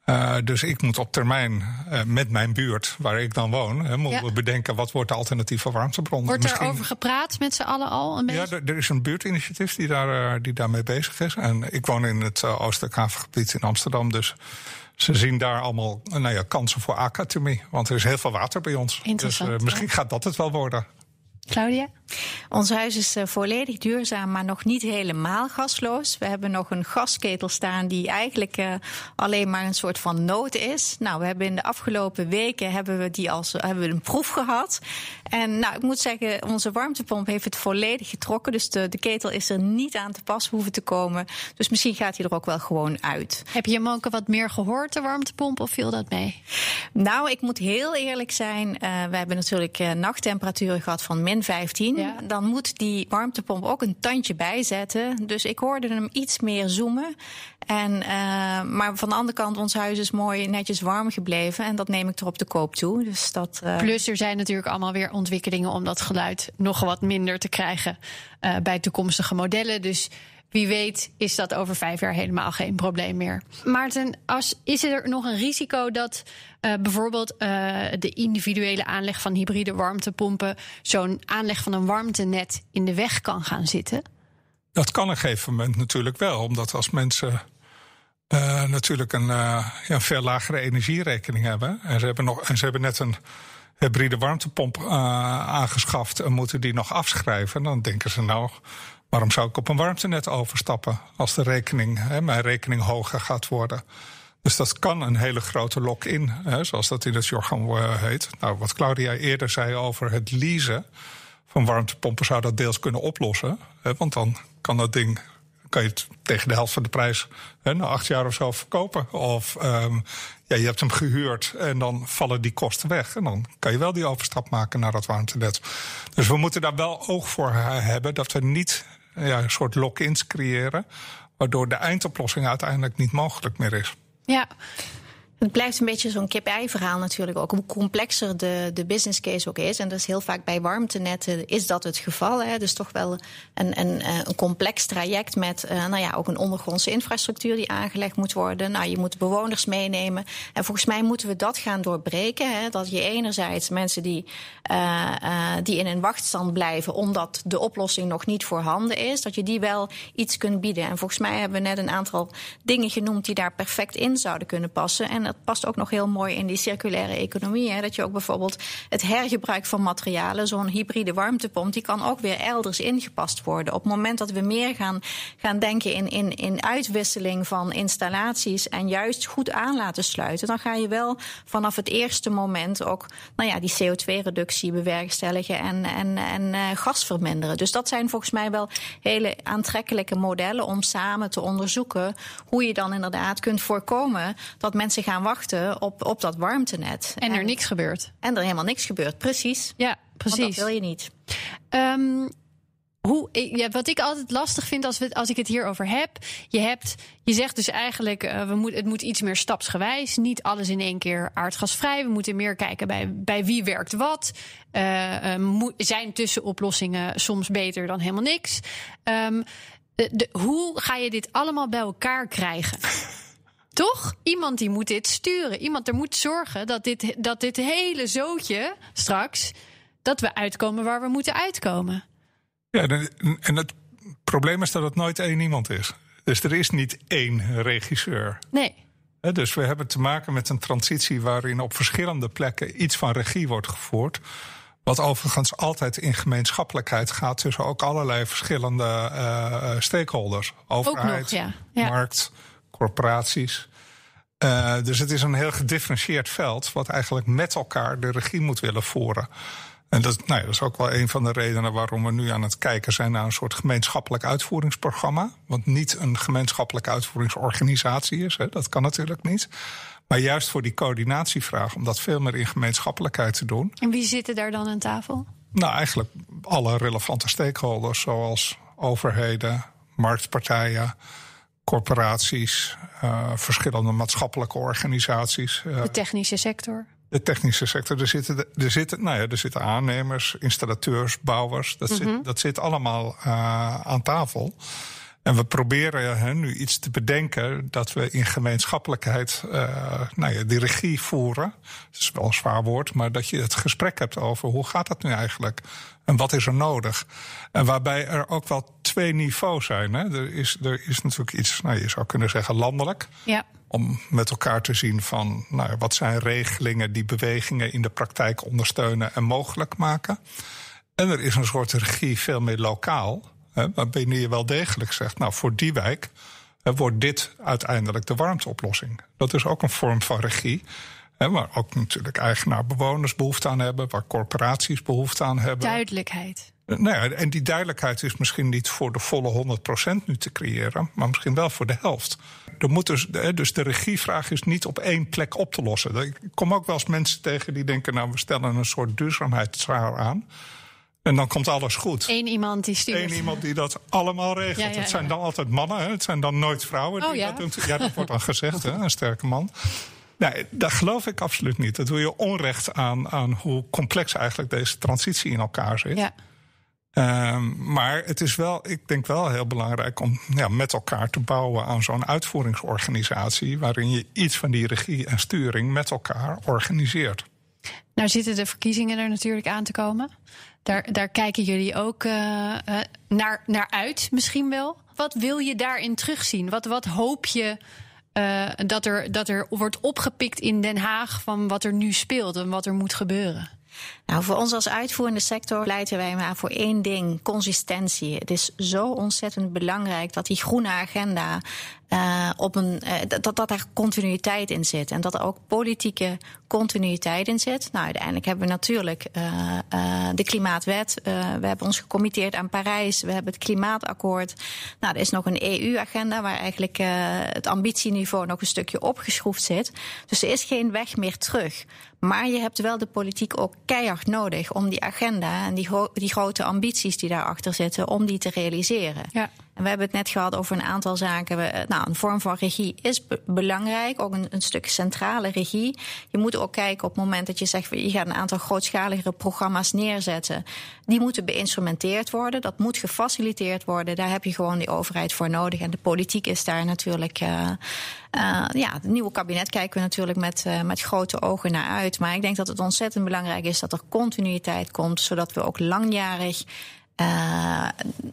Uh, dus ik moet op termijn uh, met mijn buurt, waar ik dan woon, hè, moeten we bedenken wat wordt de alternatieve warmtebron. Wordt er over gepraat met z'n allen al? Een beetje? Ja, er is een buurtinitiatief die, daar, uh, die daarmee bezig is. En ik woon in het Oostelijk Havengebied in Amsterdam, dus ze zien daar allemaal nou ja, kansen voor acatemie. Want er is heel veel water bij ons. Dus misschien gaat dat het wel worden. Claudia? Ons huis is uh, volledig duurzaam, maar nog niet helemaal gasloos. We hebben nog een gasketel staan die eigenlijk uh, alleen maar een soort van nood is. Nou, we hebben in de afgelopen weken hebben we die als hebben we een proef gehad. En nou, ik moet zeggen, onze warmtepomp heeft het volledig getrokken. Dus de, de ketel is er niet aan te pas hoeven te komen. Dus misschien gaat hij er ook wel gewoon uit. Heb je hem ook wat meer gehoord, de warmtepomp, of viel dat mee? Nou, ik moet heel eerlijk zijn. Uh, we hebben natuurlijk nachttemperaturen gehad van min 15 dan moet die warmtepomp ook een tandje bijzetten. Dus ik hoorde hem iets meer zoomen. En, uh, maar van de andere kant, ons huis is mooi netjes warm gebleven. En dat neem ik er op de koop toe. Dus dat. Plus er zijn natuurlijk allemaal weer ontwikkelingen om dat geluid nog wat minder te krijgen uh, bij toekomstige modellen. Dus wie weet is dat over vijf jaar helemaal geen probleem meer. Maarten, als, is er nog een risico dat uh, bijvoorbeeld uh, de individuele aanleg van hybride warmtepompen zo'n aanleg van een warmtenet in de weg kan gaan zitten? Dat kan op een gegeven moment natuurlijk wel, omdat als mensen natuurlijk een ja, veel lagere energierekening hebben en ze hebben, nog, en ze hebben net een hybride warmtepomp aangeschaft en moeten die nog afschrijven, dan denken ze nou Waarom zou ik op een warmtenet overstappen als de rekening, hè, mijn rekening hoger gaat worden? Dus dat kan een hele grote lock-in, zoals dat in het jargon uh, heet. Nou, wat Claudia eerder zei over het leasen van warmtepompen zou dat deels kunnen oplossen. Hè, want dan kan dat ding kan je het tegen de helft van de prijs hè, na acht jaar of zo verkopen. Of um, ja, je hebt hem gehuurd en dan vallen die kosten weg. En dan kan je wel die overstap maken naar dat warmtenet. Dus we moeten daar wel oog voor hebben dat we niet ja, een soort lock-ins creëren. Waardoor de eindoplossing uiteindelijk niet mogelijk meer is. Ja. Het blijft een beetje zo'n kip-ei-verhaal natuurlijk ook. Hoe complexer de, de business case ook is. En dat is heel vaak bij warmtenetten is dat het geval. Hè. Dus toch wel een, een, eh, een complex traject met uh, nou ja, ook een ondergrondse infrastructuur die aangelegd moet worden. Nou, je moet bewoners meenemen. En volgens mij moeten we dat gaan doorbreken. Hè. Dat je enerzijds mensen die, uh, die in een wachtstand blijven omdat de oplossing nog niet voorhanden is, dat je die wel iets kunt bieden. En volgens mij hebben we net een aantal dingen genoemd die daar perfect in zouden kunnen passen. En dat past ook nog heel mooi in die circulaire economie. Hè? Dat je ook bijvoorbeeld het hergebruik van materialen, zo'n hybride warmtepomp, die kan ook weer elders ingepast worden. Op het moment dat we meer gaan, gaan denken in, in, in uitwisseling van installaties en juist goed aan laten sluiten, dan ga je wel vanaf het eerste moment ook nou ja, die CO2-reductie bewerkstelligen en, en, en uh, gas verminderen. Dus dat zijn volgens mij wel hele aantrekkelijke modellen om samen te onderzoeken hoe je dan inderdaad kunt voorkomen dat mensen gaan wachten op, op dat warmtenet. En er niks gebeurt. En er helemaal niks gebeurt, precies. Ja, precies. Want dat wil je niet. Um, hoe, ja, wat ik altijd lastig vind als, we, als ik het hierover heb. Je, hebt, je zegt dus eigenlijk, uh, we moet, het moet iets meer stapsgewijs. Niet alles in één keer aardgasvrij. We moeten meer kijken bij, bij wie werkt wat. Uh, uh, zijn tussenoplossingen soms beter dan helemaal niks. Um, de, de, hoe ga je dit allemaal bij elkaar krijgen? Toch? Iemand die moet dit sturen. Iemand er moet zorgen dat dit, dat dit hele zootje straks. dat we uitkomen waar we moeten uitkomen. Ja, en het probleem is dat het nooit één iemand is. Dus er is niet één regisseur. Nee. Dus we hebben te maken met een transitie waarin op verschillende plekken iets van regie wordt gevoerd. Wat overigens altijd in gemeenschappelijkheid gaat tussen ook allerlei verschillende uh, stakeholders. Overheid, nog, ja. Ja. markt, corporaties. Uh, dus het is een heel gedifferentieerd veld, wat eigenlijk met elkaar de regie moet willen voeren. En dat, nou ja, dat is ook wel een van de redenen waarom we nu aan het kijken zijn naar een soort gemeenschappelijk uitvoeringsprogramma. Wat niet een gemeenschappelijke uitvoeringsorganisatie is, hè, dat kan natuurlijk niet. Maar juist voor die coördinatievraag, om dat veel meer in gemeenschappelijkheid te doen. En wie zitten daar dan aan tafel? Nou, eigenlijk alle relevante stakeholders, zoals overheden, marktpartijen, corporaties, uh, verschillende maatschappelijke organisaties. Uh, de technische sector. De technische sector. Er zitten, er zitten, nou ja, er zitten aannemers, installateurs, bouwers. Dat, mm -hmm. zit, dat zit allemaal uh, aan tafel. En we proberen hè, nu iets te bedenken dat we in gemeenschappelijkheid uh, nou ja, die regie voeren. Dat is wel een zwaar woord, maar dat je het gesprek hebt over hoe gaat dat nu eigenlijk? En wat is er nodig? En waarbij er ook wel twee niveaus zijn. Hè. Er, is, er is natuurlijk iets, nou, je zou kunnen zeggen landelijk. Ja. Om met elkaar te zien van nou ja, wat zijn regelingen die bewegingen in de praktijk ondersteunen en mogelijk maken. En er is een soort regie veel meer lokaal. Waarbij je wel degelijk zegt, nou voor die wijk wordt dit uiteindelijk de warmteoplossing. Dat is ook een vorm van regie. Hè, waar ook natuurlijk eigenaar bewoners behoefte aan hebben, waar corporaties behoefte aan hebben. Duidelijkheid. Nou ja, en die duidelijkheid is misschien niet voor de volle 100% nu te creëren, maar misschien wel voor de helft. Er moet dus, dus de regievraag is niet op één plek op te lossen. Ik kom ook wel eens mensen tegen die denken, nou we stellen een soort duurzaamheidsraar aan. En dan komt alles goed. Eén iemand die stuurt. Eén iemand die dat allemaal regelt. Ja, ja, ja. Het zijn dan altijd mannen, hè? het zijn dan nooit vrouwen. Oh, ja. Dat doen. ja, dat wordt dan gezegd, hè? een sterke man. Nee, dat geloof ik absoluut niet. Dat doe je onrecht aan, aan hoe complex eigenlijk deze transitie in elkaar zit. Ja. Um, maar het is wel, ik denk wel heel belangrijk om ja, met elkaar te bouwen aan zo'n uitvoeringsorganisatie. waarin je iets van die regie en sturing met elkaar organiseert. Nou zitten de verkiezingen er natuurlijk aan te komen. Daar, daar kijken jullie ook uh, uh, naar, naar uit, misschien wel. Wat wil je daarin terugzien? Wat, wat hoop je uh, dat, er, dat er wordt opgepikt in Den Haag van wat er nu speelt en wat er moet gebeuren? Nou, voor ons als uitvoerende sector pleiten wij maar voor één ding: consistentie. Het is zo ontzettend belangrijk dat die groene agenda uh, op een, uh, dat, dat daar continuïteit in zit. En dat er ook politieke continuïteit in zit. Nou, uiteindelijk hebben we natuurlijk uh, de Klimaatwet. we hebben ons gecommitteerd aan Parijs. We hebben het Klimaatakkoord. Nou, er is nog een EU-agenda waar eigenlijk het ambitieniveau nog een stukje opgeschroefd zit. Dus er is geen weg meer terug. Maar je hebt wel de politiek ook keihard nodig om die agenda en die, die grote ambities die daarachter zitten, om die te realiseren. Ja. En we hebben het net gehad over een aantal zaken. We, nou, een vorm van regie is belangrijk, ook een, een, stuk centrale regie. Je moet ook kijken op het moment dat je zegt, je gaat een aantal grootschaligere programma's neerzetten. Die moeten beïnstrumenteerd worden, dat moet gefaciliteerd worden. Daar heb je gewoon die overheid voor nodig. En de politiek is daar natuurlijk. Uh, uh, ja, het nieuwe kabinet kijken we natuurlijk met, met grote ogen naar uit. Maar ik denk dat het ontzettend belangrijk is dat er continuïteit komt, zodat we ook langjarig uh,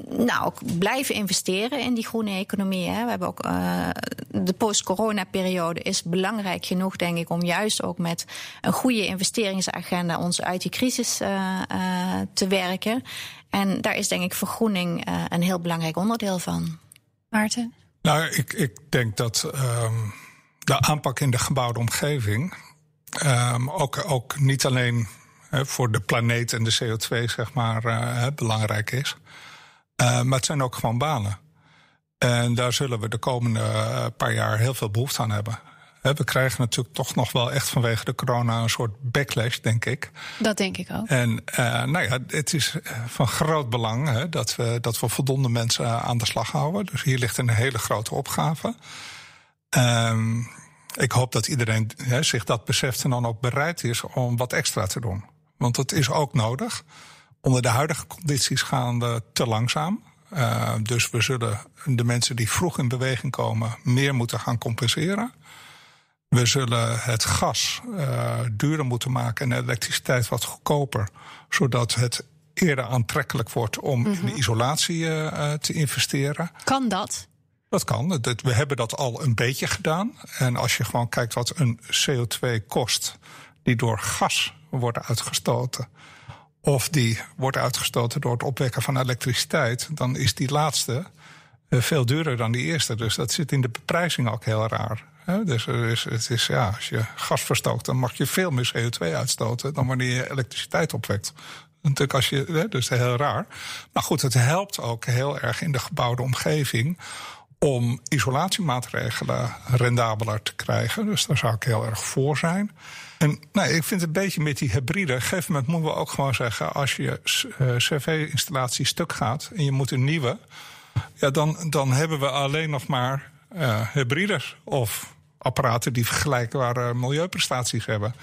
nou, blijven investeren in die groene economie. Hè. We hebben ook uh, de post-corona-periode is belangrijk genoeg, denk ik, om juist ook met een goede investeringsagenda ons uit die crisis uh, te werken. En daar is denk ik vergroening een heel belangrijk onderdeel van. Maarten? Nou, ik, ik denk dat um, de aanpak in de gebouwde omgeving um, ook, ook niet alleen voor de planeet en de CO2 zeg maar, uh, belangrijk is. Uh, maar het zijn ook gewoon banen. En daar zullen we de komende uh, paar jaar heel veel behoefte aan hebben. We krijgen natuurlijk toch nog wel echt vanwege de corona een soort backlash, denk ik. Dat denk ik ook. En nou ja, het is van groot belang hè, dat, we, dat we voldoende mensen aan de slag houden. Dus hier ligt een hele grote opgave. Um, ik hoop dat iedereen hè, zich dat beseft en dan ook bereid is om wat extra te doen. Want dat is ook nodig. Onder de huidige condities gaan we te langzaam. Uh, dus we zullen de mensen die vroeg in beweging komen meer moeten gaan compenseren. We zullen het gas uh, duurder moeten maken en de elektriciteit wat goedkoper. Zodat het eerder aantrekkelijk wordt om mm -hmm. in isolatie uh, te investeren. Kan dat? Dat kan. We hebben dat al een beetje gedaan. En als je gewoon kijkt wat een CO2 kost die door gas worden uitgestoten. Of die wordt uitgestoten door het opwekken van elektriciteit, dan is die laatste uh, veel duurder dan die eerste. Dus dat zit in de beprijzing ook heel raar. Dus is, het is, ja, als je gas verstookt, dan mag je veel meer CO2 uitstoten dan wanneer je elektriciteit opwekt. Natuurlijk als je, dus heel raar. Maar goed, het helpt ook heel erg in de gebouwde omgeving om isolatiemaatregelen rendabeler te krijgen. Dus daar zou ik heel erg voor zijn. En nou, ik vind het een beetje met die hybride. Op een gegeven moment moeten we ook gewoon zeggen: als je uh, cv-installatie stuk gaat en je moet een nieuwe, ja, dan, dan hebben we alleen nog maar uh, hybrides of apparaten die vergelijkbare milieuprestaties hebben.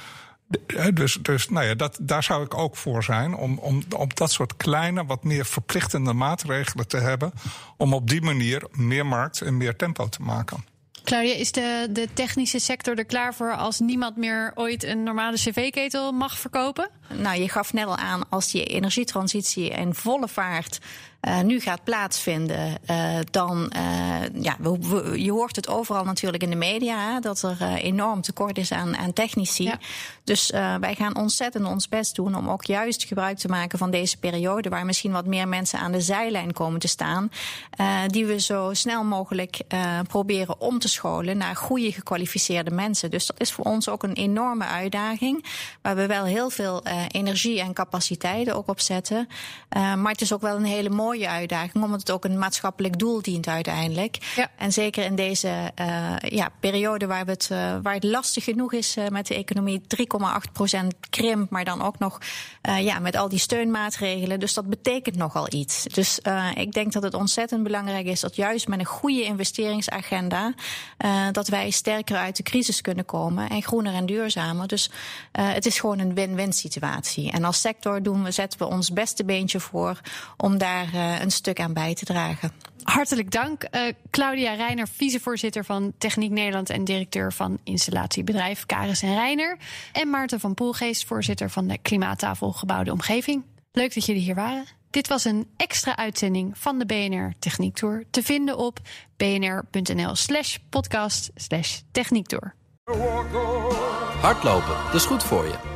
Dus, dus nou ja, dat, daar zou ik ook voor zijn. Om, om, om dat soort kleine, wat meer verplichtende maatregelen te hebben. Om op die manier meer markt en meer tempo te maken. Claudia, is de, de technische sector er klaar voor als niemand meer ooit een normale cv-ketel mag verkopen? Nou, je gaf net al aan, als die energietransitie in volle vaart uh, nu gaat plaatsvinden, uh, dan uh, ja, we, we, je hoort het overal natuurlijk in de media hè, dat er enorm tekort is aan, aan technici. Ja. Dus wij gaan ontzettend ons best doen om ook juist gebruik te maken van deze periode, waar misschien wat meer mensen aan de zijlijn komen te staan, die we zo snel mogelijk proberen om te scholen naar goede gekwalificeerde mensen. Dus dat is voor ons ook een enorme uitdaging, waar we wel heel veel energie en capaciteiten ook op zetten. maar het is ook wel een hele mooie mooie uitdaging, omdat het ook een maatschappelijk doel dient uiteindelijk. Ja. En zeker in deze uh, ja, periode waar, we het, uh, waar het lastig genoeg is uh, met de economie, 3,8% krimp, maar dan ook nog ja, met al die steunmaatregelen. Dus dat betekent nogal iets. Dus ik denk dat het ontzettend belangrijk is dat juist met een goede investeringsagenda, dat wij sterker uit de crisis kunnen komen en groener en duurzamer. Dus het is gewoon een win-win situatie. En als sector doen we, zetten we ons beste beentje voor om daar een stuk aan bij te dragen. Hartelijk dank. Uh, Claudia Reiner, vicevoorzitter van Techniek Nederland en directeur van installatiebedrijf Karis en Reiner. En Maarten van Poelgeest, voorzitter van de Klimaattafel Gebouwde Omgeving. Leuk dat jullie hier waren. Dit was een extra uitzending van de BNR Techniek Tour. Te vinden op bnr.nl slash podcast slash techniektour. Hardlopen, dat is goed voor je.